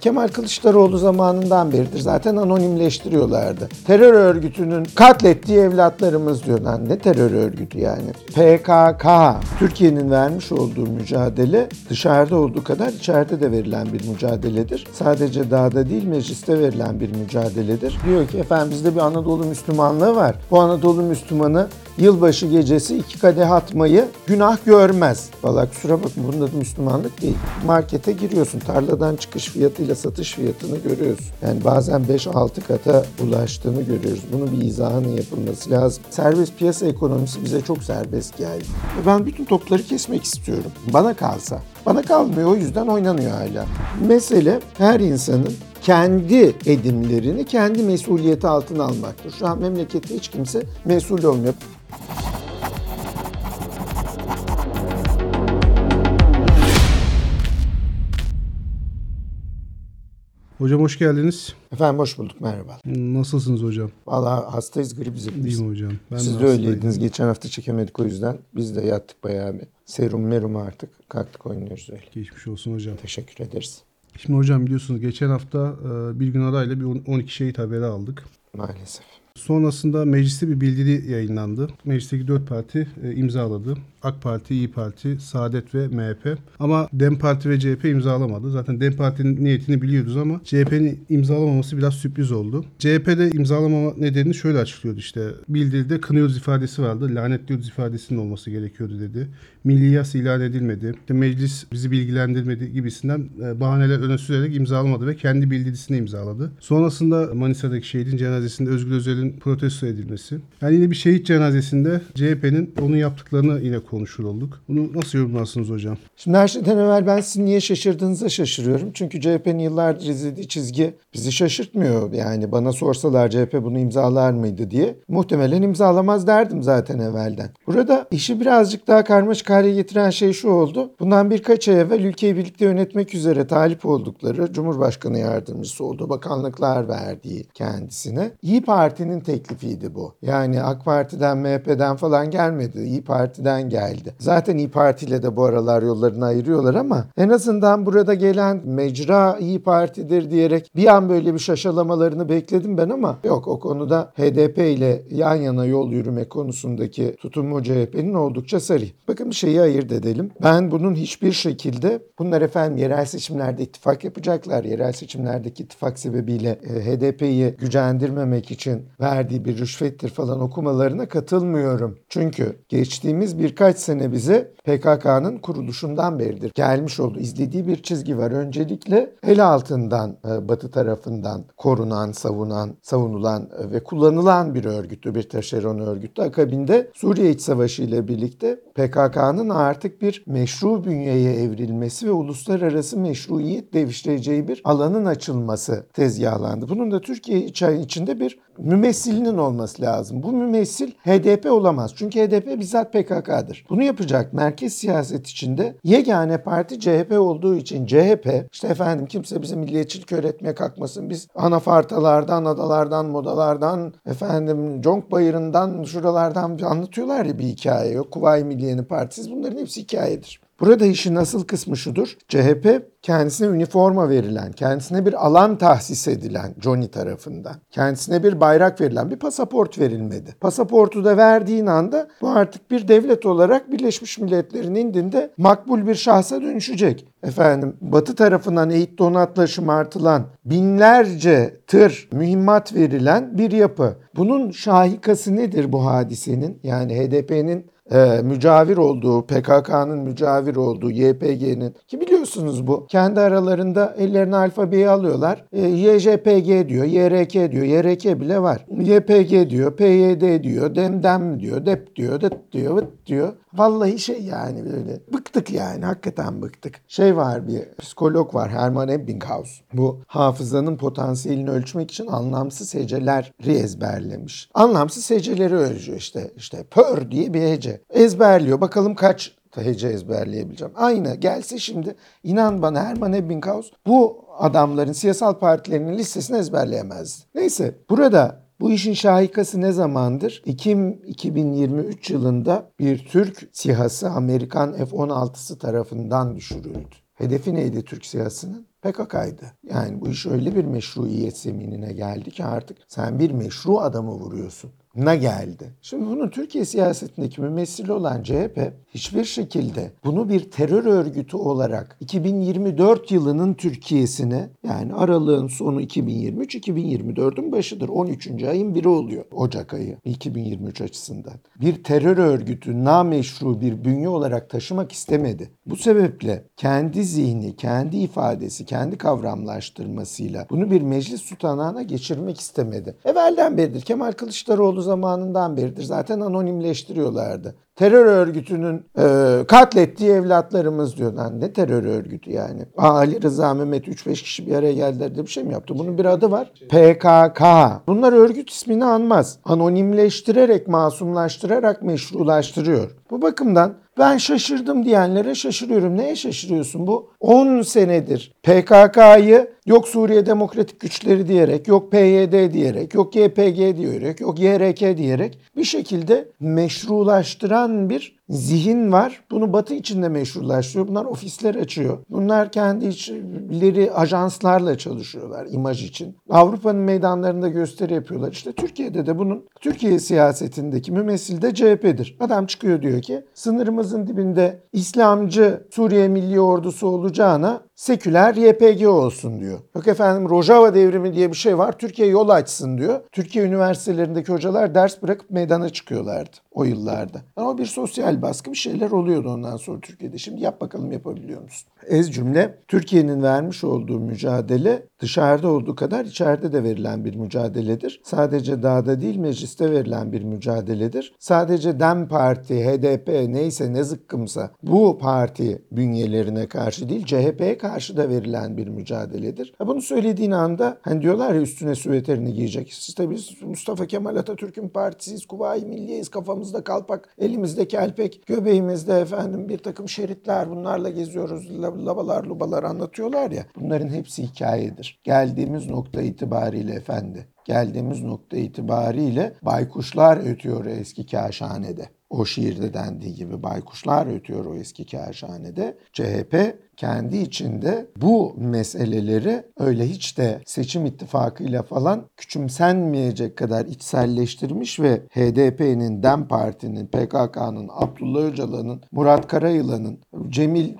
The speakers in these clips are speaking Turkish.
Kemal Kılıçdaroğlu zamanından beridir zaten anonimleştiriyorlardı. Terör örgütünün katlettiği evlatlarımız diyor. Lan ne terör örgütü yani? PKK. Türkiye'nin vermiş olduğu mücadele dışarıda olduğu kadar içeride de verilen bir mücadeledir. Sadece dağda değil mecliste verilen bir mücadeledir. Diyor ki efendim bizde bir Anadolu Müslümanlığı var. Bu Anadolu Müslümanı yılbaşı gecesi iki kadeh atmayı günah görmez. Valla kusura bakma bunun adı Müslümanlık değil. Markete giriyorsun tarladan çıkış fiyatıyla satış fiyatını görüyorsun. Yani bazen 5-6 kata ulaştığını görüyoruz. Bunun bir izahının yapılması lazım. Serbest piyasa ekonomisi bize çok serbest geldi. Ben bütün topları kesmek istiyorum. Bana kalsa. Bana kalmıyor o yüzden oynanıyor hala. Mesele her insanın kendi edimlerini kendi mesuliyeti altına almaktır. Şu an memlekette hiç kimse mesul olmuyor. Hocam hoş geldiniz. Efendim hoş bulduk merhaba. Nasılsınız hocam? Valla hastayız grip zirvesi. Değil mi hocam? Ben Siz de hastayım. öyleydiniz. Geçen hafta çekemedik o yüzden. Biz de yattık bayağı bir. Serum merum artık. Kalktık oynuyoruz öyle. Geçmiş olsun hocam. Teşekkür ederiz. Şimdi hocam biliyorsunuz geçen hafta bir gün arayla bir on- 12 şehit haberi aldık. Maalesef. Sonrasında mecliste bir bildiri yayınlandı. Meclisteki dört parti e, imzaladı. AK Parti, İyi Parti, Saadet ve MHP. Ama DEM Parti ve CHP imzalamadı. Zaten DEM Parti'nin niyetini biliyorduz ama CHP'nin imzalamaması biraz sürpriz oldu. CHP'de imzalamama nedenini şöyle açıklıyordu işte. Bildiride kınıyoruz ifadesi vardı. Lanetliyoruz ifadesinin olması gerekiyordu dedi. Milli yas ilan edilmedi. İşte meclis bizi bilgilendirmedi gibisinden e, bahaneler öne sürerek imzalamadı ve kendi bildirisini imzaladı. Sonrasında Manisa'daki şehidin cenazesinde Özgür Özel'in protesto edilmesi. Yani yine bir şehit cenazesinde CHP'nin onun yaptıklarını yine konuşur olduk. Bunu nasıl yorumlarsınız hocam? Şimdi her şeyden evvel ben sizin niye şaşırdığınıza şaşırıyorum. Çünkü CHP'nin yıllardır izlediği çizgi bizi şaşırtmıyor. Yani bana sorsalar CHP bunu imzalar mıydı diye muhtemelen imzalamaz derdim zaten evvelden. Burada işi birazcık daha karmaşık hale getiren şey şu oldu. Bundan birkaç ay evvel ülkeyi birlikte yönetmek üzere talip oldukları Cumhurbaşkanı yardımcısı olduğu bakanlıklar verdiği kendisine. İyi Parti'nin teklifiydi bu. Yani AK Parti'den MHP'den falan gelmedi. İyi Parti'den geldi. Zaten İyi Parti ile de bu aralar yollarını ayırıyorlar ama en azından burada gelen mecra İyi Parti'dir diyerek bir an böyle bir şaşalamalarını bekledim ben ama yok o konuda HDP ile yan yana yol yürüme konusundaki tutumu CHP'nin oldukça sarı. Bakın bir şeyi ayırt edelim. Ben bunun hiçbir şekilde bunlar efendim yerel seçimlerde ittifak yapacaklar. Yerel seçimlerdeki ittifak sebebiyle e, HDP'yi gücendirmemek için verdiği bir rüşvettir falan okumalarına katılmıyorum. Çünkü geçtiğimiz birkaç sene bize PKK'nın kuruluşundan beridir gelmiş olduğu izlediği bir çizgi var. Öncelikle el altından e, batı tarafından korunan, savunan, savunulan e, ve kullanılan bir örgüttü, bir taşeron örgüttü. Akabinde Suriye İç Savaşı ile birlikte PKK'nın artık bir meşru bünyeye evrilmesi ve uluslararası meşruiyet devşireceği bir alanın açılması tezgahlandı. Bunun da Türkiye içi- içinde bir mümessilinin olması lazım. Bu mümessil HDP olamaz. Çünkü HDP bizzat PKK'dır. Bunu yapacak merkez siyaset içinde yegane parti CHP olduğu için CHP işte efendim kimse bize milliyetçilik öğretmeye kalkmasın. Biz anafartalardan, adalardan, modalardan, efendim Conk Bayırı'ndan, şuralardan anlatıyorlar ya bir hikaye. Yok Kuvayi Milliye'nin partisiz. Bunların hepsi hikayedir. Burada işin asıl kısmı şudur. CHP kendisine üniforma verilen, kendisine bir alan tahsis edilen Johnny tarafından, kendisine bir bayrak verilen bir pasaport verilmedi. Pasaportu da verdiğin anda bu artık bir devlet olarak Birleşmiş Milletler'in indinde makbul bir şahsa dönüşecek. Efendim Batı tarafından eğit donatla şımartılan binlerce tır mühimmat verilen bir yapı. Bunun şahikası nedir bu hadisenin? Yani HDP'nin e, mücavir olduğu, PKK'nın mücavir olduğu, YPG'nin ki biliyorsunuz bu. Kendi aralarında ellerine alfabeyi alıyorlar. E, YJPG diyor, YRK diyor, YRK bile var. YPG diyor, PYD diyor, DEMDEM diyor, DEP diyor, DET diyor, VıT diyor. Vallahi şey yani böyle bıktık yani hakikaten bıktık. Şey var bir psikolog var Herman Ebbinghaus. Bu hafızanın potansiyelini ölçmek için anlamsız heceleri ezberlemiş. Anlamsız heceleri ölçüyor işte. İşte pör diye bir hece. Ezberliyor. Bakalım kaç hece ezberleyebileceğim. Aynı gelse şimdi inan bana Herman Ebbinghaus bu adamların siyasal partilerinin listesini ezberleyemezdi. Neyse burada bu işin şahikası ne zamandır? Ekim 2023 yılında bir Türk SİHA'sı Amerikan F-16'sı tarafından düşürüldü. Hedefi neydi Türk SİHA'sının? PKK'ydı. Yani bu iş öyle bir meşruiyet zeminine geldi ki artık sen bir meşru adamı vuruyorsun na geldi. Şimdi bunun Türkiye siyasetindeki mümessili olan CHP hiçbir şekilde bunu bir terör örgütü olarak 2024 yılının Türkiye'sine yani aralığın sonu 2023-2024'ün başıdır. 13. ayın biri oluyor Ocak ayı 2023 açısından. Bir terör örgütü nameşru bir bünye olarak taşımak istemedi. Bu sebeple kendi zihni, kendi ifadesi, kendi kavramlaştırmasıyla bunu bir meclis tutanağına geçirmek istemedi. Evvelden beridir Kemal Kılıçdaroğlu zamanından beridir zaten anonimleştiriyorlardı. Terör örgütünün e, katlettiği evlatlarımız diyor. Lan ne terör örgütü yani? Ali Rıza Mehmet 3-5 kişi bir araya geldiler de bir şey mi yaptı? Bunun bir adı var. PKK. Bunlar örgüt ismini anmaz. Anonimleştirerek, masumlaştırarak meşrulaştırıyor. Bu bakımdan ben şaşırdım diyenlere şaşırıyorum. Neye şaşırıyorsun bu? 10 senedir PKK'yı yok Suriye Demokratik Güçleri diyerek, yok PYD diyerek, yok YPG diyerek, yok YRK diyerek bir şekilde meşrulaştıran bir zihin var. Bunu Batı içinde meşrulaştırıyor. Bunlar ofisler açıyor. Bunlar kendi içleri ajanslarla çalışıyorlar imaj için. Avrupa'nın meydanlarında gösteri yapıyorlar. İşte Türkiye'de de bunun Türkiye siyasetindeki mümessil de CHP'dir. Adam çıkıyor diyor ki sınırımızın dibinde İslamcı Suriye Milli Ordusu olacağına seküler YPG olsun diyor. Yok efendim Rojava devrimi diye bir şey var. Türkiye yol açsın diyor. Türkiye üniversitelerindeki hocalar ders bırakıp meydana çıkıyorlardı o yıllarda. Ama bir sosyal baskı bir şeyler oluyordu ondan sonra Türkiye'de. Şimdi yap bakalım yapabiliyor musun? Ez cümle Türkiye'nin vermiş olduğu mücadele dışarıda olduğu kadar içeride de verilen bir mücadeledir. Sadece dağda değil mecliste verilen bir mücadeledir. Sadece DEM Parti, HDP neyse ne zıkkımsa bu parti bünyelerine karşı değil CHP'ye karşı da verilen bir mücadeledir. Bunu söylediğin anda hani diyorlar ya üstüne süveterini giyecek. İşte biz Mustafa Kemal Atatürk'ün partisiyiz, Kuvayi Milliyeyiz, kafamızda kalpak, elimizde kelpek, göbeğimizde efendim bir takım şeritler bunlarla geziyoruz, labalar lubalar anlatıyorlar ya. Bunların hepsi hikayedir. Geldiğimiz nokta itibariyle efendi, geldiğimiz nokta itibariyle baykuşlar ötüyor eski kaşhanede. O şiirde dendiği gibi baykuşlar ötüyor o eski kaşhanede. CHP kendi içinde bu meseleleri öyle hiç de seçim ittifakıyla falan küçümsenmeyecek kadar içselleştirmiş ve HDP'nin, DEM Parti'nin, PKK'nın, Abdullah Öcalan'ın, Murat Karayılan'ın, Cemil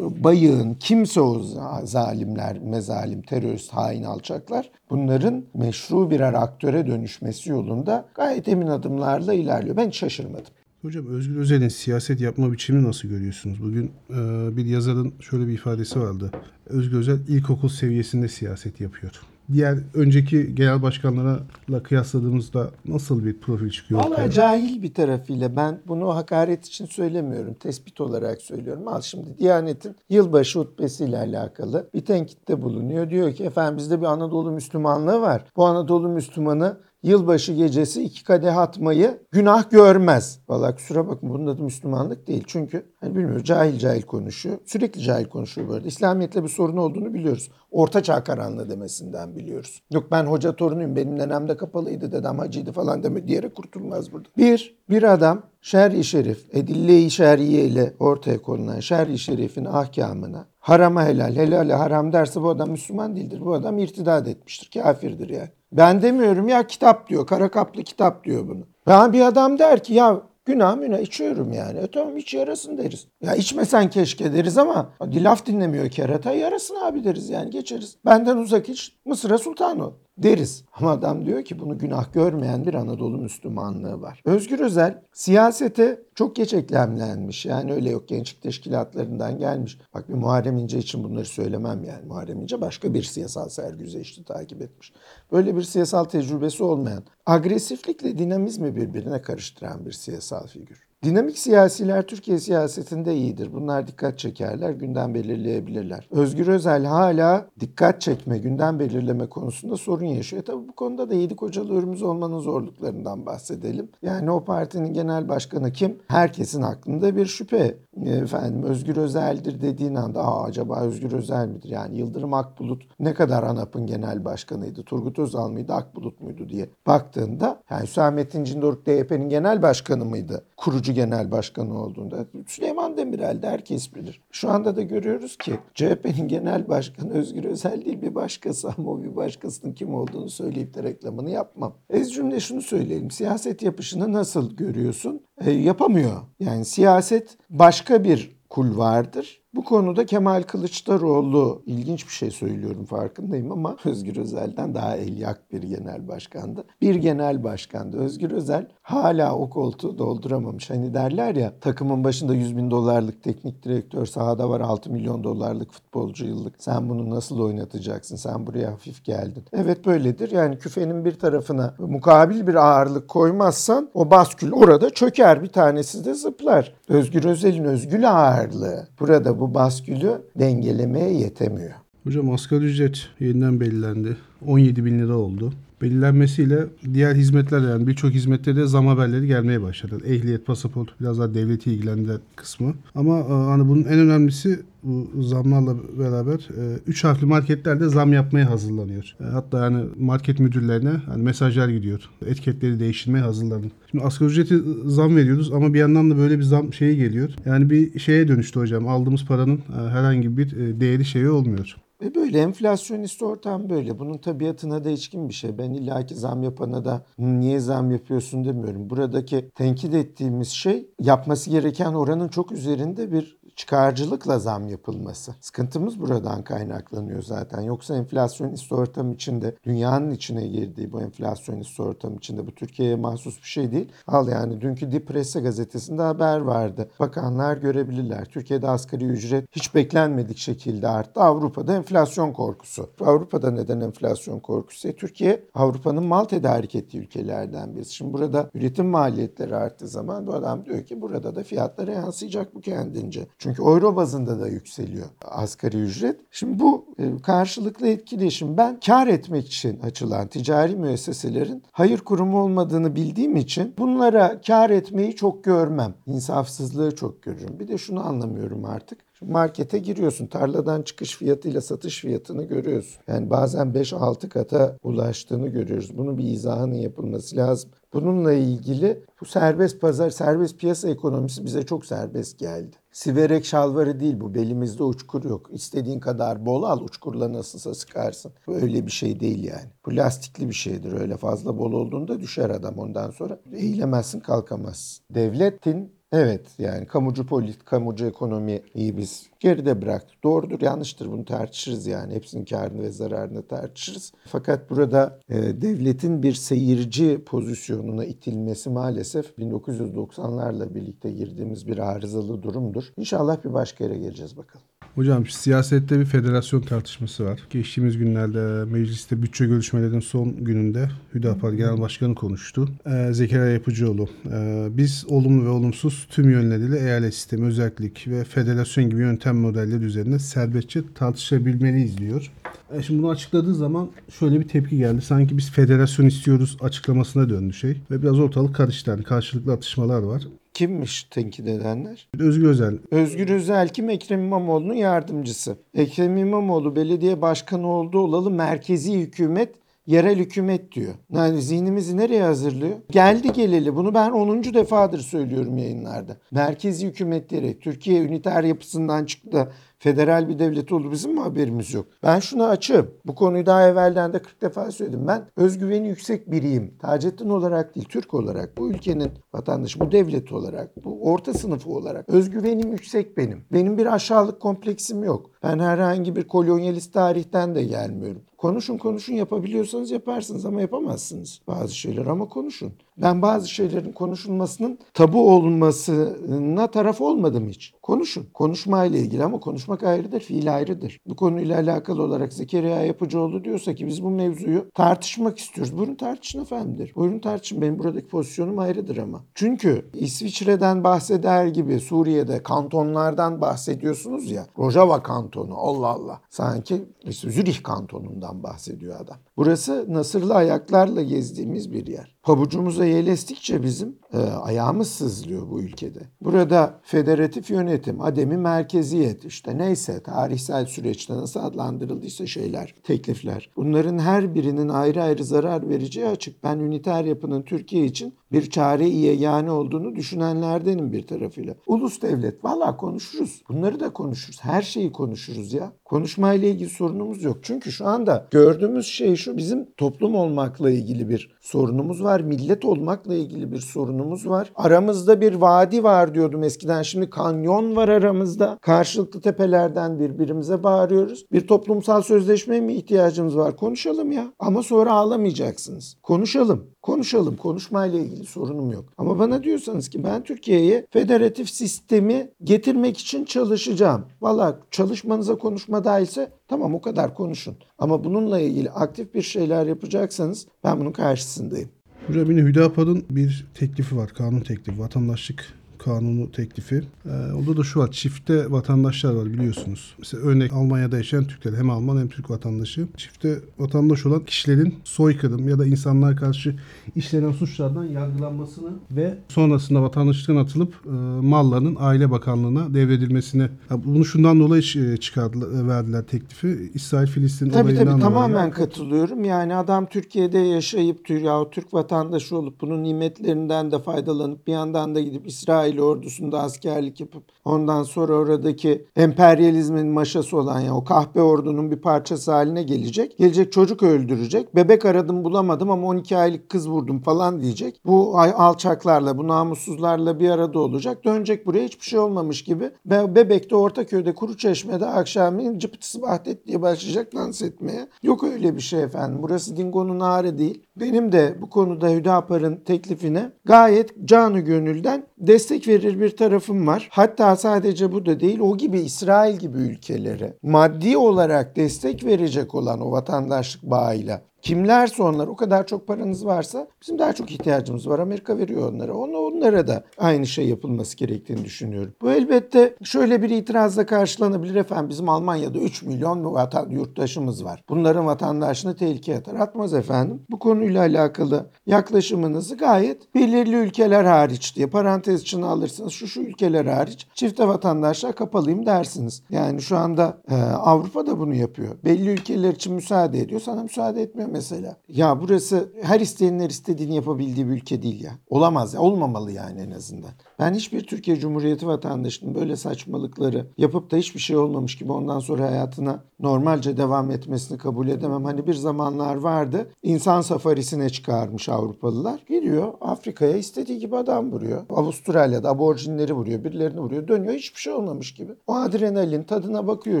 Bayık'ın kimse o zalimler, mezalim, terörist, hain alçaklar bunların meşru birer aktöre dönüşmesi yolunda gayet emin adımlarla ilerliyor. Ben şaşırmadım. Hocam Özgür Özel'in siyaset yapma biçimini nasıl görüyorsunuz? Bugün e, bir yazarın şöyle bir ifadesi vardı. Özgür Özel ilkokul seviyesinde siyaset yapıyor. Diğer önceki genel başkanlarla kıyasladığımızda nasıl bir profil çıkıyor? Valla cahil bir tarafıyla ben bunu hakaret için söylemiyorum. Tespit olarak söylüyorum. Al şimdi Diyanet'in yılbaşı hutbesiyle alakalı bir tenkitte bulunuyor. Diyor ki efendim bizde bir Anadolu Müslümanlığı var. Bu Anadolu Müslümanı yılbaşı gecesi iki kadeh atmayı günah görmez. Valla kusura bakma bunun adı Müslümanlık değil. Çünkü hani bilmiyorum cahil cahil konuşuyor. Sürekli cahil konuşuyor bu arada. İslamiyetle bir sorun olduğunu biliyoruz. Orta çağ karanlığı demesinden biliyoruz. Yok ben hoca torunuyum benim nenem de kapalıydı dedem hacıydı falan deme diyerek kurtulmaz burada. Bir, bir adam şer-i şerif, edille-i şer'iye ile ortaya konulan şer-i şerifin ahkamına harama helal, helale haram derse bu adam Müslüman değildir. Bu adam irtidat etmiştir, kafirdir yani. Ben demiyorum ya kitap diyor, kara kaplı kitap diyor bunu. Ben bir adam der ki ya günah müne içiyorum yani. E tamam iç yarasın deriz. Ya içmesen keşke deriz ama laf dinlemiyor kerata yarasın abi deriz yani geçeriz. Benden uzak iç Mısır'a sultan ol deriz. Ama adam diyor ki bunu günah görmeyen bir Anadolu Müslümanlığı var. Özgür Özel siyasete çok geç eklemlenmiş. Yani öyle yok gençlik teşkilatlarından gelmiş. Bak bir Muharrem İnce için bunları söylemem yani. Muharrem İnce başka bir siyasal sergüzeşti takip etmiş. Böyle bir siyasal tecrübesi olmayan, agresiflikle dinamizmi birbirine karıştıran bir siyasal figür. Dinamik siyasiler Türkiye siyasetinde iyidir. Bunlar dikkat çekerler, gündem belirleyebilirler. Özgür Özel hala dikkat çekme, gündem belirleme konusunda sorun yaşıyor. E tabii bu konuda da Yedi Kocalı Hürmüz olmanın zorluklarından bahsedelim. Yani o partinin genel başkanı kim? Herkesin aklında bir şüphe. Efendim Özgür Özel'dir dediğin anda Aa, acaba Özgür Özel midir? Yani Yıldırım Akbulut ne kadar ANAP'ın genel başkanıydı? Turgut Özal mıydı? Akbulut muydu diye baktığında yani Hüsamettin Cindoruk DYP'nin genel başkanı mıydı? Kurucu genel başkanı olduğunda Süleyman Demirel de herkes bilir. Şu anda da görüyoruz ki CHP'nin genel başkanı Özgür Özel değil bir başkası ama o bir başkasının kim olduğunu söyleyip de reklamını yapmam. Ez cümle şunu söyleyelim. Siyaset yapışını nasıl görüyorsun? E, yapamıyor. Yani siyaset başka bir kulvardır. Bu konuda Kemal Kılıçdaroğlu ilginç bir şey söylüyorum farkındayım ama Özgür Özel'den daha elyak bir genel başkandı. Bir genel başkandı. Özgür Özel hala o koltuğu dolduramamış. Hani derler ya takımın başında 100 bin dolarlık teknik direktör sahada var 6 milyon dolarlık futbolcu yıllık. Sen bunu nasıl oynatacaksın? Sen buraya hafif geldin. Evet böyledir. Yani küfenin bir tarafına mukabil bir ağırlık koymazsan o baskül orada çöker. Bir tanesi de zıplar. Özgür Özel'in özgül ağırlığı burada bu baskülü dengelemeye yetemiyor. Hocam asgari ücret yeniden belirlendi. 17 bin lira oldu. Belirlenmesiyle diğer hizmetler yani birçok hizmette de zam haberleri gelmeye başladı. Ehliyet, pasaport biraz daha devleti ilgilendiren kısmı. Ama e, hani bunun en önemlisi bu zamlarla beraber 3 harfli marketlerde zam yapmaya hazırlanıyor. E, hatta yani market müdürlerine hani mesajlar gidiyor. Etiketleri değiştirmeye hazırlanın. Şimdi asgari ücreti zam veriyoruz ama bir yandan da böyle bir zam şeyi geliyor. Yani bir şeye dönüştü hocam. Aldığımız paranın e, herhangi bir değeri şeyi olmuyor. Böyle enflasyonist ortam böyle. Bunun tabiatına da içkin bir şey. Ben illaki zam yapana da niye zam yapıyorsun demiyorum. Buradaki tenkit ettiğimiz şey yapması gereken oranın çok üzerinde bir çıkarcılıkla zam yapılması. Sıkıntımız buradan kaynaklanıyor zaten. Yoksa enflasyonist ortam içinde, dünyanın içine girdiği bu enflasyonist ortam içinde bu Türkiye'ye mahsus bir şey değil. Al yani dünkü Dipresse gazetesinde haber vardı. Bakanlar görebilirler. Türkiye'de asgari ücret hiç beklenmedik şekilde arttı. Avrupa'da enflasyon korkusu. Avrupa'da neden enflasyon korkusu? E, Türkiye Avrupa'nın mal tedarik ettiği ülkelerden birisi. Şimdi burada üretim maliyetleri arttığı zaman bu adam diyor ki burada da fiyatlara yansıyacak bu kendince. Çünkü euro bazında da yükseliyor asgari ücret. Şimdi bu e, karşılıklı etkileşim ben kar etmek için açılan ticari müesseselerin hayır kurumu olmadığını bildiğim için bunlara kar etmeyi çok görmem. İnsafsızlığı çok görürüm. Bir de şunu anlamıyorum artık. Markete giriyorsun. Tarladan çıkış fiyatıyla satış fiyatını görüyorsun. Yani bazen 5-6 kata ulaştığını görüyoruz. Bunun bir izahının yapılması lazım. Bununla ilgili bu serbest pazar, serbest piyasa ekonomisi bize çok serbest geldi. Siverek şalvarı değil bu. Belimizde uçkur yok. İstediğin kadar bol al uçkurla nasılsa sıkarsın. Öyle bir şey değil yani. Plastikli bir şeydir. Öyle fazla bol olduğunda düşer adam ondan sonra. Eğilemezsin kalkamazsın. Devletin Evet yani kamucu polit, kamucu ekonomiyi biz geride bıraktık. Doğrudur, yanlıştır bunu tartışırız yani. Hepsinin karını ve zararını tartışırız. Fakat burada e, devletin bir seyirci pozisyonuna itilmesi maalesef 1990'larla birlikte girdiğimiz bir arızalı durumdur. İnşallah bir başka yere geleceğiz bakalım. Hocam siyasette bir federasyon tartışması var. Geçtiğimiz günlerde mecliste bütçe görüşmelerinin son gününde Hüdapar Genel Başkanı konuştu. Ee, Zekeriya Yapıcıoğlu. Ee, biz olumlu ve olumsuz tüm yönleriyle eyalet sistemi, özellik ve federasyon gibi yöntem modelleri üzerinde serbestçe tartışabilmeliyiz diyor. E şimdi bunu açıkladığı zaman şöyle bir tepki geldi. Sanki biz federasyon istiyoruz açıklamasına döndü şey. Ve biraz ortalık karıştı. Yani karşılıklı atışmalar var. Kimmiş tenkit edenler? Özgür Özel. Özgür Özel kim? Ekrem İmamoğlu'nun yardımcısı. Ekrem İmamoğlu belediye başkanı oldu olalı merkezi hükümet yerel hükümet diyor. Yani zihnimizi nereye hazırlıyor? Geldi geleli bunu ben 10. defadır söylüyorum yayınlarda. Merkezi hükümet diyerek Türkiye üniter yapısından çıktı federal bir devlet oldu bizim mi haberimiz yok? Ben şunu açığım. Bu konuyu daha evvelden de 40 defa söyledim. Ben özgüveni yüksek biriyim. Taceddin olarak değil, Türk olarak, bu ülkenin vatandaşı, bu devlet olarak, bu orta sınıfı olarak özgüvenim yüksek benim. Benim bir aşağılık kompleksim yok. Ben herhangi bir kolonyalist tarihten de gelmiyorum. Konuşun konuşun yapabiliyorsanız yaparsınız ama yapamazsınız bazı şeyler ama konuşun. Ben bazı şeylerin konuşulmasının tabu olmasına taraf olmadım hiç. Konuşun. Konuşmayla ilgili ama konuşmak ayrıdır, fiil ayrıdır. Bu konuyla alakalı olarak Zekeriya Yapıcıoğlu diyorsa ki biz bu mevzuyu tartışmak istiyoruz. Buyurun tartışın efendidir. Buyurun tartışın. Benim buradaki pozisyonum ayrıdır ama. Çünkü İsviçre'den bahseder gibi Suriye'de kantonlardan bahsediyorsunuz ya. Rojava kantonu Allah Allah. Sanki işte Zürih kantonundan bahsediyor adam. Burası nasırlı ayaklarla gezdiğimiz bir yer. Pabucumuza yelestikçe bizim e, ayağımız sızlıyor bu ülkede. Burada federatif yönetim, ademi merkeziyet işte neyse tarihsel süreçte nasıl adlandırıldıysa şeyler, teklifler. Bunların her birinin ayrı ayrı zarar vereceği açık. Ben üniter yapının Türkiye için bir çare iyi yani olduğunu düşünenlerdenim bir tarafıyla. Ulus devlet valla konuşuruz. Bunları da konuşuruz. Her şeyi konuşuruz ya. Konuşmayla ilgili sorunumuz yok. Çünkü şu anda gördüğümüz şey şu bizim toplum olmakla ilgili bir sorunumuz var. Millet olmakla ilgili bir sorunumuz var. Aramızda bir vadi var diyordum eskiden. Şimdi kanyon var aramızda. Karşılıklı tepelerden birbirimize bağırıyoruz. Bir toplumsal sözleşmeye mi ihtiyacımız var? Konuşalım ya. Ama sonra ağlamayacaksınız. Konuşalım. Konuşalım. Konuşmayla ilgili sorunum yok. Ama bana diyorsanız ki ben Türkiye'ye federatif sistemi getirmek için çalışacağım. Valla çalışmanıza konuşma dahilse tamam o kadar konuşun. Ama bununla ilgili aktif bir şeyler yapacaksanız ben bunun karşısındayım. Hocam yine Hüdapar'ın bir teklifi var. Kanun teklifi. Vatandaşlık kanunu teklifi. Ee, onda da şu var. Çifte vatandaşlar var biliyorsunuz. Mesela örnek Almanya'da yaşayan Türkler hem Alman hem Türk vatandaşı. Çifte vatandaş olan kişilerin soykırım ya da insanlar karşı işlenen suçlardan yargılanmasını ve sonrasında vatandaşlıktan atılıp e, mallarının Aile Bakanlığı'na devredilmesini. Ya bunu şundan dolayı e, çıkardılar, verdiler teklifi. İsrail-Filistin Tabii olayından tabii dolayı. tamamen katılıyorum. Yani adam Türkiye'de yaşayıp ya Türk vatandaşı olup bunun nimetlerinden de faydalanıp bir yandan da gidip İsrail ordusunda askerlik yapıp ondan sonra oradaki emperyalizmin maşası olan ya o kahpe ordunun bir parçası haline gelecek. Gelecek çocuk öldürecek. Bebek aradım bulamadım ama 12 aylık kız vurdum falan diyecek. Bu alçaklarla, bu namussuzlarla bir arada olacak. Dönecek buraya hiçbir şey olmamış gibi. Be- Bebek'te, Ortaköy'de, Kuruçeşme'de akşamleyin cıpıtısı bahtet diye başlayacak dans etmeye. Yok öyle bir şey efendim. Burası Dingo'nun ağrı değil. Benim de bu konuda Hüdapar'ın teklifine gayet canı gönülden destek verir bir tarafım var. Hatta sadece bu da değil o gibi İsrail gibi ülkelere maddi olarak destek verecek olan o vatandaşlık bağıyla Kimlerse onlar o kadar çok paranız varsa bizim daha çok ihtiyacımız var. Amerika veriyor onlara. Onu onlara da aynı şey yapılması gerektiğini düşünüyorum. Bu elbette şöyle bir itirazla karşılanabilir efendim. Bizim Almanya'da 3 milyon vatan, yurttaşımız var. Bunların vatandaşını tehlikeye atar. Atmaz efendim. Bu konuyla alakalı yaklaşımınızı gayet belirli ülkeler hariç diye parantez içine alırsınız. Şu şu ülkeler hariç çifte vatandaşlığa kapalıyım dersiniz. Yani şu anda e, Avrupa da bunu yapıyor. Belli ülkeler için müsaade ediyor. Sana müsaade etmiyor mesela. Ya burası her isteyenin her istediğini yapabildiği bir ülke değil ya. Olamaz ya. Olmamalı yani en azından. Ben hiçbir Türkiye Cumhuriyeti vatandaşının böyle saçmalıkları yapıp da hiçbir şey olmamış gibi ondan sonra hayatına normalce devam etmesini kabul edemem. Hani bir zamanlar vardı. İnsan safarisine çıkarmış Avrupalılar. Gidiyor Afrika'ya istediği gibi adam vuruyor. Avustralya'da aborjinleri vuruyor. Birilerini vuruyor. Dönüyor hiçbir şey olmamış gibi. O adrenalin tadına bakıyor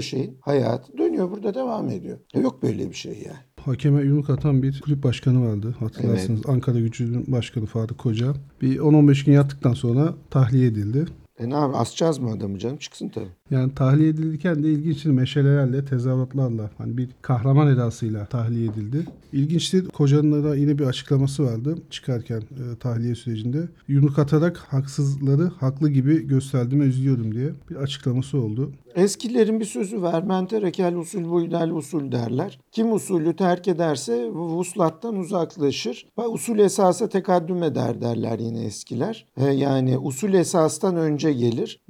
şeyin. Hayat. Dönüyor burada devam ediyor. Yok böyle bir şey yani. Hakeme yumruk atan bir kulüp başkanı vardı. Hatırlarsınız. Ankara Gücü'nün başkanı Faruk Koca. Bir 10-15 gün yattıktan sonra tahliye edildi. E ne abi asacağız mı adamı canım? Çıksın tabii. Yani tahliye edilirken de ilginç meşalelerle, tezahüratlarla hani bir kahraman edasıyla tahliye edildi. İlginçti. Kocanın da yine bir açıklaması vardı çıkarken e, tahliye sürecinde. Yumruk atarak haksızları haklı gibi gösterdiğime üzülüyorum diye bir açıklaması oldu. Eskilerin bir sözü var. Menterekel usul buydel usul derler. Kim usulü terk ederse vuslattan uzaklaşır. Ve usul esasa tekaddüm eder derler yine eskiler. E, yani usul esastan önce gelir.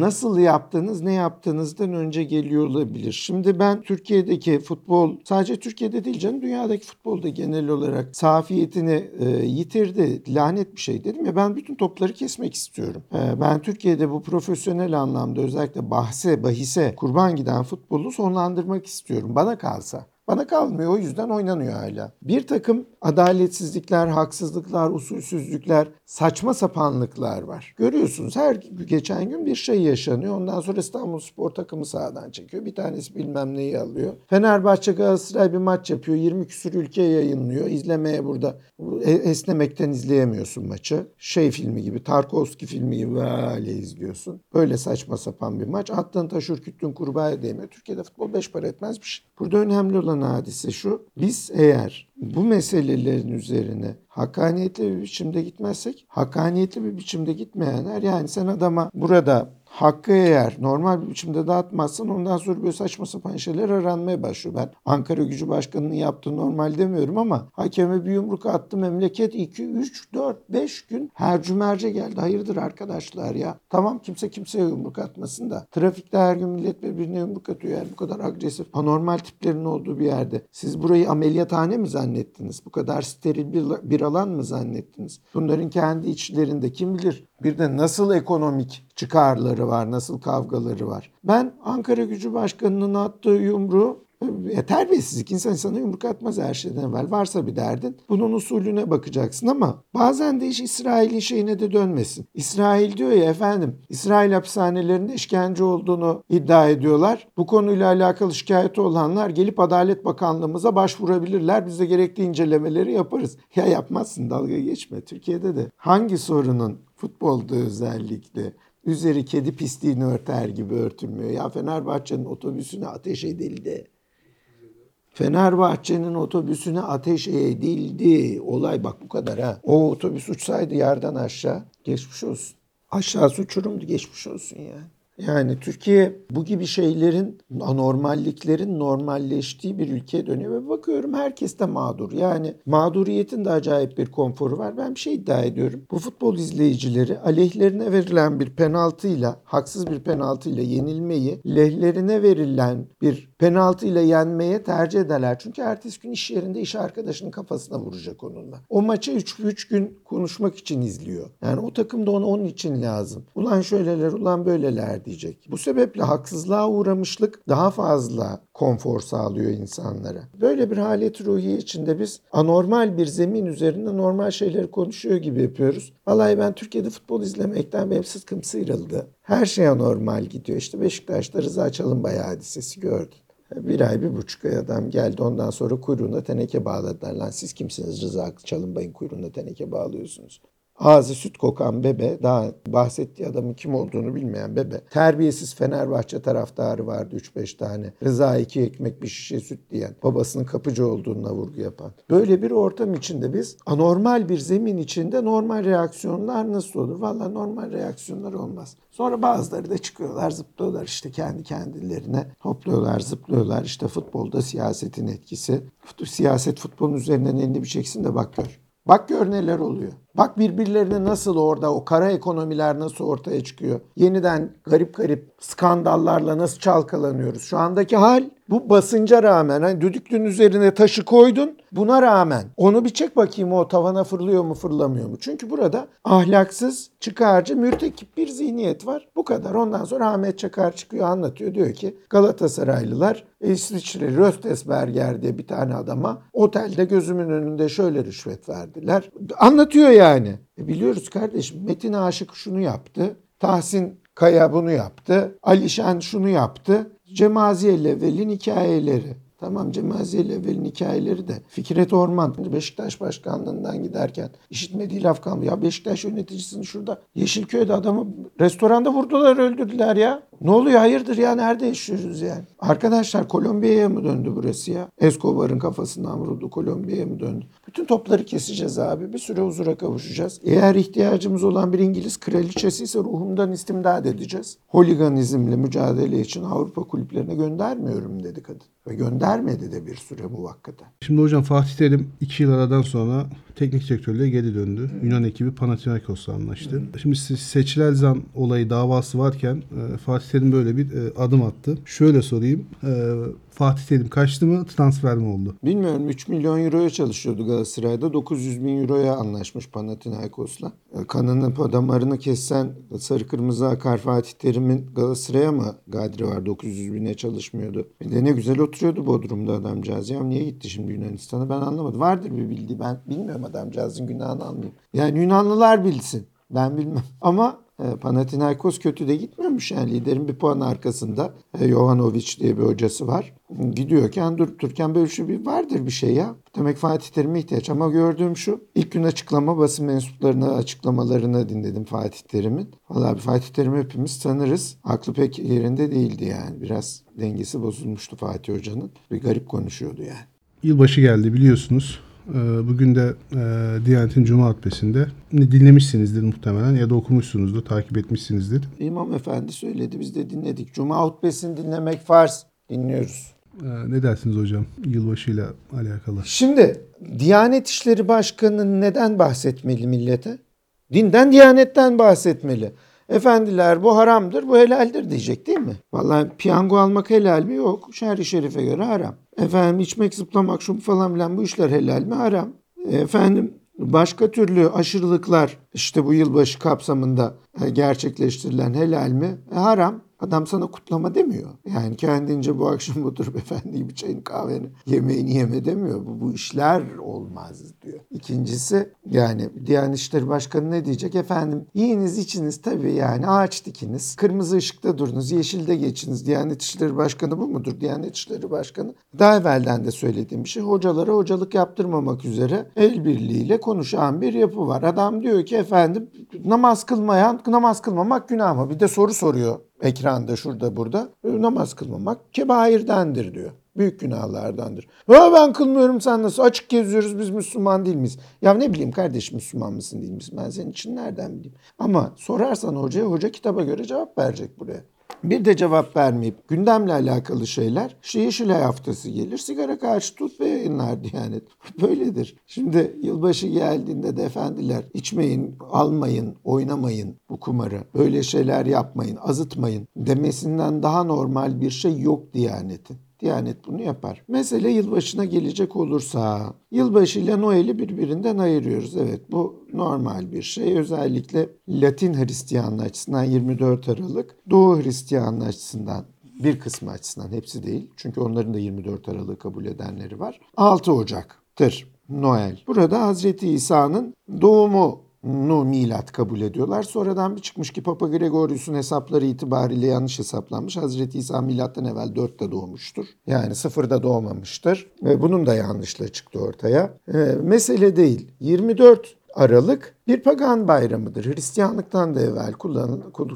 Nasıl yaptığınız ne yaptığınızdan önce geliyor olabilir. Şimdi ben Türkiye'deki futbol sadece Türkiye'de değil canım dünyadaki futbolda genel olarak safiyetini e, yitirdi. Lanet bir şey dedim ya ben bütün topları kesmek istiyorum. E, ben Türkiye'de bu profesyonel anlamda özellikle bahse, bahise kurban giden futbolu sonlandırmak istiyorum. Bana kalsa. Bana kalmıyor o yüzden oynanıyor hala. Bir takım adaletsizlikler, haksızlıklar, usulsüzlükler, saçma sapanlıklar var. Görüyorsunuz her geçen gün bir şey yaşanıyor. Ondan sonra İstanbul Spor takımı sahadan çekiyor. Bir tanesi bilmem neyi alıyor. Fenerbahçe Galatasaray bir maç yapıyor. 20 küsür ülke yayınlıyor. İzlemeye burada esnemekten izleyemiyorsun maçı. Şey filmi gibi, Tarkovski filmi gibi böyle izliyorsun. Böyle saçma sapan bir maç. Attığın taş ürküttüğün kurbağa değmiyor. Türkiye'de futbol beş para etmez bir şey. Burada önemli olan hadise şu. Biz eğer bu meselelerin üzerine hakaniyetli bir biçimde gitmezsek, hakaniyetli bir biçimde gitmeyenler yani sen adama burada hakkı eğer normal bir biçimde dağıtmazsan ondan sonra böyle saçma sapan şeyler aranmaya başlıyor. Ben Ankara Gücü Başkanı'nın yaptığı normal demiyorum ama hakeme bir yumruk attı memleket 2, 3, 4, 5 gün her cümerce geldi. Hayırdır arkadaşlar ya. Tamam kimse kimseye yumruk atmasın da. Trafikte her gün millet birbirine yumruk atıyor. Yani bu kadar agresif, anormal tiplerin olduğu bir yerde. Siz burayı ameliyathane mi zannettiniz? Bu kadar steril bir, bir alan mı zannettiniz? Bunların kendi içlerinde kim bilir bir de nasıl ekonomik çıkarları var, nasıl kavgaları var. Ben Ankara Gücü Başkanı'nın attığı yumruğu e, terbiyesizlik. İnsan sana yumruk atmaz her şeyden evvel. Varsa bir derdin. Bunun usulüne bakacaksın ama bazen de iş İsrail'in şeyine de dönmesin. İsrail diyor ya efendim İsrail hapishanelerinde işkence olduğunu iddia ediyorlar. Bu konuyla alakalı şikayeti olanlar gelip Adalet Bakanlığımıza başvurabilirler. Biz de gerekli incelemeleri yaparız. Ya yapmazsın dalga geçme. Türkiye'de de hangi sorunun futbolda özellikle üzeri kedi pisliğini örter gibi örtülmüyor. Ya Fenerbahçe'nin otobüsüne ateş edildi. Fenerbahçe'nin otobüsüne ateş edildi. Olay bak bu kadar ha. O otobüs uçsaydı yerden aşağı geçmiş olsun. Aşağısı uçurumdu geçmiş olsun yani. Yani Türkiye bu gibi şeylerin, anormalliklerin normalleştiği bir ülkeye dönüyor ve bakıyorum herkes de mağdur. Yani mağduriyetin de acayip bir konforu var. Ben bir şey iddia ediyorum. Bu futbol izleyicileri aleyhlerine verilen bir penaltıyla, haksız bir penaltıyla yenilmeyi, lehlerine verilen bir penaltıyla yenmeye tercih ederler. Çünkü ertesi gün iş yerinde iş arkadaşının kafasına vuracak onunla. O maçı 3 gün konuşmak için izliyor. Yani o takım da onu onun için lazım. Ulan şöyleler, ulan böyleler diyecek. Bu sebeple haksızlığa uğramışlık daha fazla konfor sağlıyor insanlara. Böyle bir halet ruhiye içinde biz anormal bir zemin üzerinde normal şeyleri konuşuyor gibi yapıyoruz. Vallahi ben Türkiye'de futbol izlemekten benim sıtkım sıyrıldı. Her şey anormal gidiyor. İşte Beşiktaş'ta Rıza Çalınbay hadisesi gördün. Bir ay, bir buçuk ay adam geldi. Ondan sonra kuyruğuna teneke bağladılar. Lan siz kimsiniz Rıza Çalınbay'ın kuyruğuna teneke bağlıyorsunuz? Ağzı süt kokan bebe, daha bahsettiği adamın kim olduğunu bilmeyen bebe. Terbiyesiz Fenerbahçe taraftarı vardı 3-5 tane. Rıza iki ekmek bir şişe süt diyen. Babasının kapıcı olduğuna vurgu yapan. Böyle bir ortam içinde biz anormal bir zemin içinde normal reaksiyonlar nasıl olur? Valla normal reaksiyonlar olmaz. Sonra bazıları da çıkıyorlar zıplıyorlar işte kendi kendilerine. Hopluyorlar zıplıyorlar işte futbolda siyasetin etkisi. Siyaset futbolun üzerinden elini bir çeksin de bak gör. Bak gör neler oluyor. Bak birbirlerine nasıl orada o kara ekonomiler nasıl ortaya çıkıyor. Yeniden garip garip skandallarla nasıl çalkalanıyoruz. Şu andaki hal bu basınca rağmen hani düdüklün üzerine taşı koydun buna rağmen onu bir çek bakayım o tavana fırlıyor mu fırlamıyor mu? Çünkü burada ahlaksız, çıkarcı, mürtekip bir zihniyet var. Bu kadar. Ondan sonra Ahmet Çakar çıkıyor anlatıyor. Diyor ki Galatasaraylılar İsviçre Röstesberger diye bir tane adama otelde gözümün önünde şöyle rüşvet verdiler. Anlatıyor yani. E biliyoruz kardeşim Metin Aşık şunu yaptı. Tahsin Kaya bunu yaptı. Alişan şunu yaptı. Cemaziye Level'in hikayeleri. Tamam Cemaziye Level'in hikayeleri de Fikret Orman Beşiktaş başkanlığından giderken işitmediği laf kalmıyor. Ya Beşiktaş yöneticisini şurada Yeşilköy'de adamı restoranda vurdular öldürdüler ya. Ne oluyor hayırdır ya nerede yaşıyoruz yani? Arkadaşlar Kolombiya'ya mı döndü burası ya? Escobar'ın kafasından vuruldu Kolombiya'ya mı döndü? Bütün topları keseceğiz abi. Bir süre huzura kavuşacağız. Eğer ihtiyacımız olan bir İngiliz kraliçesi ise ruhumdan istimdad edeceğiz. Holiganizmle mücadele için Avrupa kulüplerine göndermiyorum dedi kadın. Ve göndermedi de bir süre muvakkaten. Şimdi hocam Fatih Terim 2 yıl aradan sonra teknik direktörlüğe geri döndü. Yunan ekibi Panathinaikos'la anlaştı. Şimdi seçilen zam olayı davası varken e, Fatih Terim böyle bir e, adım attı. Şöyle sorayım. E, Fatih Terim kaçtı mı transfer mi oldu? Bilmiyorum 3 milyon euroya çalışıyordu Galatasaray'da. 900 bin euroya anlaşmış Panathinaikos'la. Kanını damarını kessen sarı kırmızı akar Fatih Terim'in Galatasaray'a mı gadri var 900 bine çalışmıyordu. Bir de ne güzel oturuyordu Bodrum'da adamcağız. Ya niye gitti şimdi Yunanistan'a ben anlamadım. Vardır bir bildiği ben bilmiyorum adamcağızın günahını almayayım. Yani Yunanlılar bilsin. Ben bilmem. Ama e, Panathinaikos kötü de gitmiyormuş yani liderin bir puan arkasında e, Jovanovic diye bir hocası var. Gidiyorken durup dururken böyle şu bir vardır bir şey ya. Demek Fatih Terim'e ihtiyaç ama gördüğüm şu ilk gün açıklama basın mensuplarına açıklamalarını dinledim Fatih Terim'in. Vallahi Fatih Terim hepimiz tanırız. Aklı pek yerinde değildi yani. Biraz dengesi bozulmuştu Fatih Hoca'nın. Bir garip konuşuyordu yani. Yılbaşı geldi biliyorsunuz. Ee, Bugün de e, Diyanet'in Cuma hutbesinde dinlemişsinizdir muhtemelen ya da okumuşsunuzdur, takip etmişsinizdir. İmam Efendi söyledi biz de dinledik. Cuma hutbesini dinlemek farz. Dinliyoruz. Ee, Ne dersiniz hocam yılbaşıyla alakalı? Şimdi Diyanet İşleri Başkanı neden bahsetmeli millete? Dinden, diyanetten bahsetmeli. Efendiler bu haramdır, bu helaldir diyecek değil mi? Vallahi piyango almak helal mi? Yok. Şerri şerife göre haram. Efendim içmek, zıplamak, şu falan filan bu işler helal mi? Haram. Efendim başka türlü aşırılıklar işte bu yılbaşı kapsamında e, gerçekleştirilen helal mi? E, haram. Adam sana kutlama demiyor. Yani kendince bu akşam oturup efendi bir çayını kahveni yemeğini yeme demiyor. Bu, bu işler olmaz diyor. İkincisi yani Diyanet İşleri Başkanı ne diyecek? Efendim yiyiniz içiniz tabii yani ağaç dikiniz. Kırmızı ışıkta durunuz. Yeşilde geçiniz. Diyanet İşleri Başkanı bu mudur? Diyanet İşleri Başkanı daha evvelden de söylediğim bir şey. Hocalara hocalık yaptırmamak üzere el birliğiyle konuşan bir yapı var. Adam diyor ki efendim namaz kılmayan namaz kılmamak günah mı? Bir de soru soruyor ekranda şurada burada. E, Namaz kılmamak kebairdendir diyor. Büyük günahlardandır. Ha ben kılmıyorum sen nasıl? Açık geziyoruz biz Müslüman değil miyiz? Ya ne bileyim kardeşim Müslüman mısın değil misin? Ben senin için nereden bileyim? Ama sorarsan hocaya hoca kitaba göre cevap verecek buraya. Bir de cevap vermeyip gündemle alakalı şeyler işte Yeşilay haftası gelir sigara karşı tut ve yayınlar Diyanet. Böyledir. Şimdi yılbaşı geldiğinde de efendiler içmeyin, almayın, oynamayın bu kumarı. Böyle şeyler yapmayın, azıtmayın demesinden daha normal bir şey yok Diyanet'in. Diyanet bunu yapar. Mesele yılbaşına gelecek olursa, yılbaşı ile Noel'i birbirinden ayırıyoruz. Evet bu normal bir şey. Özellikle Latin Hristiyanlığı açısından 24 Aralık, Doğu Hristiyanlığı açısından bir kısmı açısından hepsi değil. Çünkü onların da 24 Aralık'ı kabul edenleri var. 6 Ocak'tır Noel. Burada Hazreti İsa'nın doğumu nu milat kabul ediyorlar. Sonradan bir çıkmış ki Papa Gregorius'un hesapları itibariyle yanlış hesaplanmış. Hazreti İsa milattan evvel 4'te doğmuştur. Yani sıfırda doğmamıştır. Ve bunun da yanlışlığı çıktı ortaya. Ee, mesele değil. 24 Aralık bir pagan bayramıdır. Hristiyanlıktan da evvel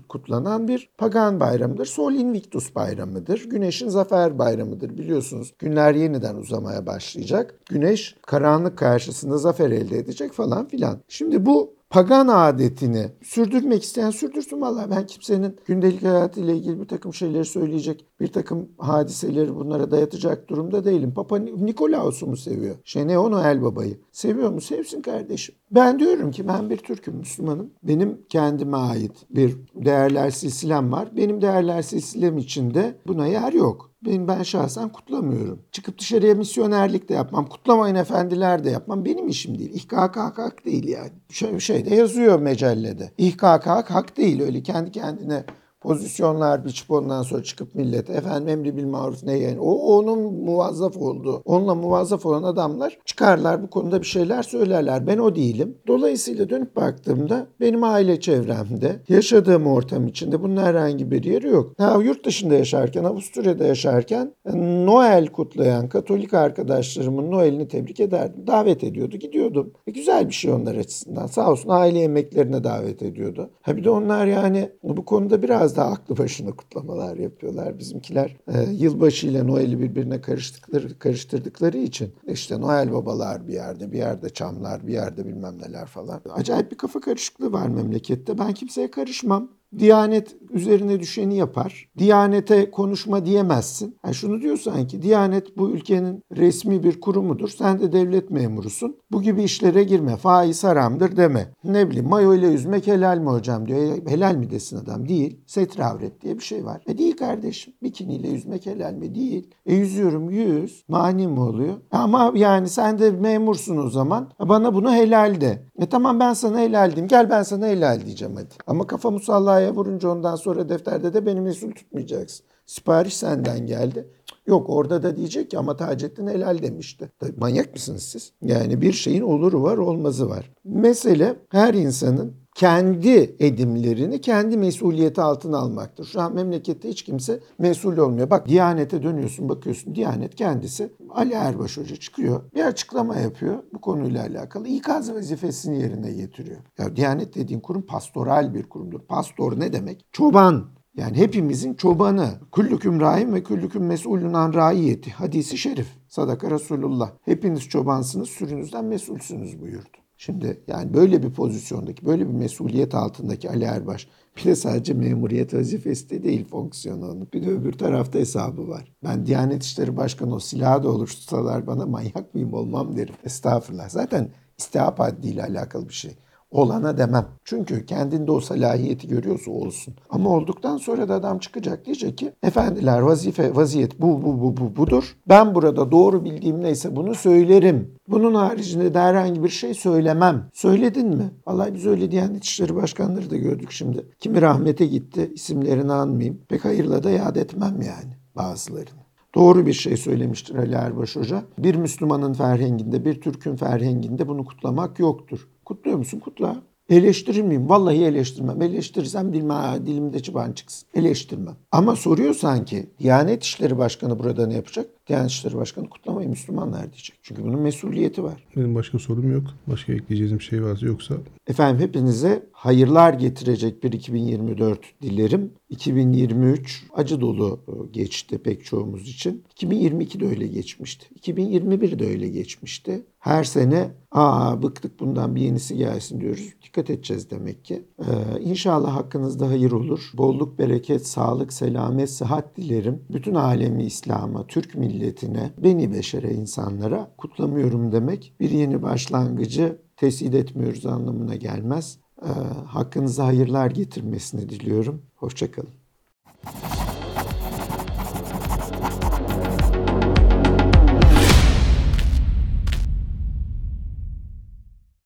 kutlanan bir pagan bayramıdır. Sol Invictus bayramıdır. Güneşin zafer bayramıdır. Biliyorsunuz günler yeniden uzamaya başlayacak. Güneş karanlık karşısında zafer elde edecek falan filan. Şimdi bu pagan adetini sürdürmek isteyen sürdürsün valla ben kimsenin gündelik hayatıyla ilgili bir takım şeyleri söyleyecek, bir takım hadiseleri bunlara dayatacak durumda değilim. Papa Nikolaos'u mu seviyor? Şey ne o Noel babayı. Seviyor mu? Sevsin kardeşim. Ben diyorum ki ben bir Türk'üm, Müslümanım. Benim kendime ait bir değerler silsilem var. Benim değerler silsilem içinde buna yer yok. Benim ben şahsen kutlamıyorum. Çıkıp dışarıya misyonerlik de yapmam. Kutlamayın efendiler de yapmam. Benim işim değil. İhkak hak değil yani. Şey, şeyde yazıyor mecellede. İhkak hak hak değil. Öyle kendi kendine pozisyonlar biçip ondan sonra çıkıp millete efendim emri bil maruf ne yani? O onun muvazzaf olduğu onunla muvazzaf olan adamlar çıkarlar bu konuda bir şeyler söylerler. Ben o değilim. Dolayısıyla dönüp baktığımda benim aile çevremde yaşadığım ortam içinde bunun herhangi bir yeri yok. Ha, yurt dışında yaşarken Avusturya'da yaşarken Noel kutlayan Katolik arkadaşlarımın Noel'ini tebrik ederdim. Davet ediyordu gidiyordum. E, güzel bir şey onlar açısından. Sağ olsun aile yemeklerine davet ediyordu. Ha bir de onlar yani bu konuda biraz daha aklı başına kutlamalar yapıyorlar. Bizimkiler e, yılbaşı ile Noel'i birbirine karıştıkları, karıştırdıkları için işte Noel babalar bir yerde, bir yerde çamlar, bir yerde bilmem neler falan. Acayip bir kafa karışıklığı var memlekette. Ben kimseye karışmam. Diyanet üzerine düşeni yapar. Diyanete konuşma diyemezsin. Yani şunu diyor sanki Diyanet bu ülkenin resmi bir kurumudur. Sen de devlet memurusun. Bu gibi işlere girme. Faiz haramdır deme. Ne bileyim mayo ile yüzmek helal mi hocam diyor. E, helal mi desin adam? Değil. Setre avret diye bir şey var. E değil kardeşim. Bikiniyle yüzmek helal mi? Değil. E yüzüyorum yüz. Mani mi oluyor? Ama yani sen de memursun o zaman. Bana bunu helal de. E tamam ben sana helal diyeyim. Gel ben sana helal diyeceğim hadi. Ama kafa musallaya vurunca ondan sonra defterde de beni mesul tutmayacaksın. Sipariş senden geldi. Yok orada da diyecek ki ama Taceddin helal demişti. Manyak mısınız siz? Yani bir şeyin oluru var olmazı var. Mesele her insanın kendi edimlerini kendi mesuliyeti altına almaktır. Şu an memlekette hiç kimse mesul olmuyor. Bak Diyanet'e dönüyorsun bakıyorsun Diyanet kendisi Ali Erbaş Hoca çıkıyor bir açıklama yapıyor bu konuyla alakalı ikaz vazifesini yerine getiriyor. Ya Diyanet dediğin kurum pastoral bir kurumdur. Pastor ne demek? Çoban Yani hepimizin çobanı. Küllüküm rahim ve küllüküm mesulün an raiyeti. Hadisi şerif. Sadaka Resulullah. Hepiniz çobansınız, sürünüzden mesulsünüz buyurdu. Şimdi yani böyle bir pozisyondaki, böyle bir mesuliyet altındaki Ali Erbaş bir de sadece memuriyet vazifesi de değil fonksiyonu. Bir de öbür tarafta hesabı var. Ben Diyanet İşleri Başkanı o silahı da oluştursalar bana manyak mıyım olmam derim. Estağfurullah. Zaten istihap haddiyle alakalı bir şey. Olana demem. Çünkü kendinde o salahiyeti görüyorsa olsun. Ama olduktan sonra da adam çıkacak diyecek ki efendiler vazife vaziyet bu bu bu bu budur. Ben burada doğru bildiğim neyse bunu söylerim. Bunun haricinde de herhangi bir şey söylemem. Söyledin mi? Vallahi biz öyle Diyanet İşleri Başkanları da gördük şimdi. Kimi rahmete gitti isimlerini anmayayım. Pek hayırla da yad etmem yani bazılarını. Doğru bir şey söylemiştir Ali Erbaş Hoca. Bir Müslümanın ferhenginde, bir Türk'ün ferhenginde bunu kutlamak yoktur. Kutluyor musun? Kutla. Eleştirir miyim? Vallahi eleştirmem. Eleştirirsem dilime, dilimde çıban çıksın. Eleştirmem. Ama soruyorsan ki Diyanet İşleri Başkanı burada ne yapacak? Diyanet İşleri Başkanı kutlamayı Müslümanlar diyecek. Çünkü bunun mesuliyeti var. Benim başka sorum yok. Başka ekleyeceğiniz bir şey varsa yoksa Efendim hepinize hayırlar getirecek bir 2024 dilerim. 2023 acı dolu e, geçti pek çoğumuz için. 2022 de öyle geçmişti. 2021 de öyle geçmişti. Her sene aa bıktık bundan bir yenisi gelsin diyoruz. Dikkat edeceğiz demek ki. Ee, inşallah hakkınızda hayır olur. Bolluk, bereket, sağlık, selamet, sıhhat dilerim. Bütün alemi İslam'a, Türk milletine, beni beşere insanlara kutlamıyorum demek bir yeni başlangıcı tesir etmiyoruz anlamına gelmez. Ee, hakkınıza hayırlar getirmesini diliyorum. Hoşçakalın.